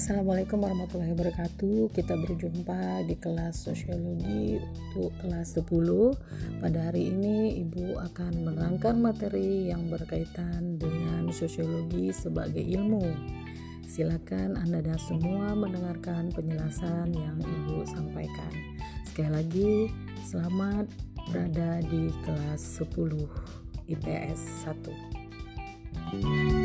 Assalamualaikum warahmatullahi wabarakatuh. Kita berjumpa di kelas sosiologi untuk kelas 10 Pada hari ini Ibu akan menerangkan materi yang berkaitan dengan sosiologi sebagai ilmu. Silakan Anda dan semua mendengarkan penjelasan yang Ibu sampaikan. Sekali lagi selamat berada di kelas 10 IPS 1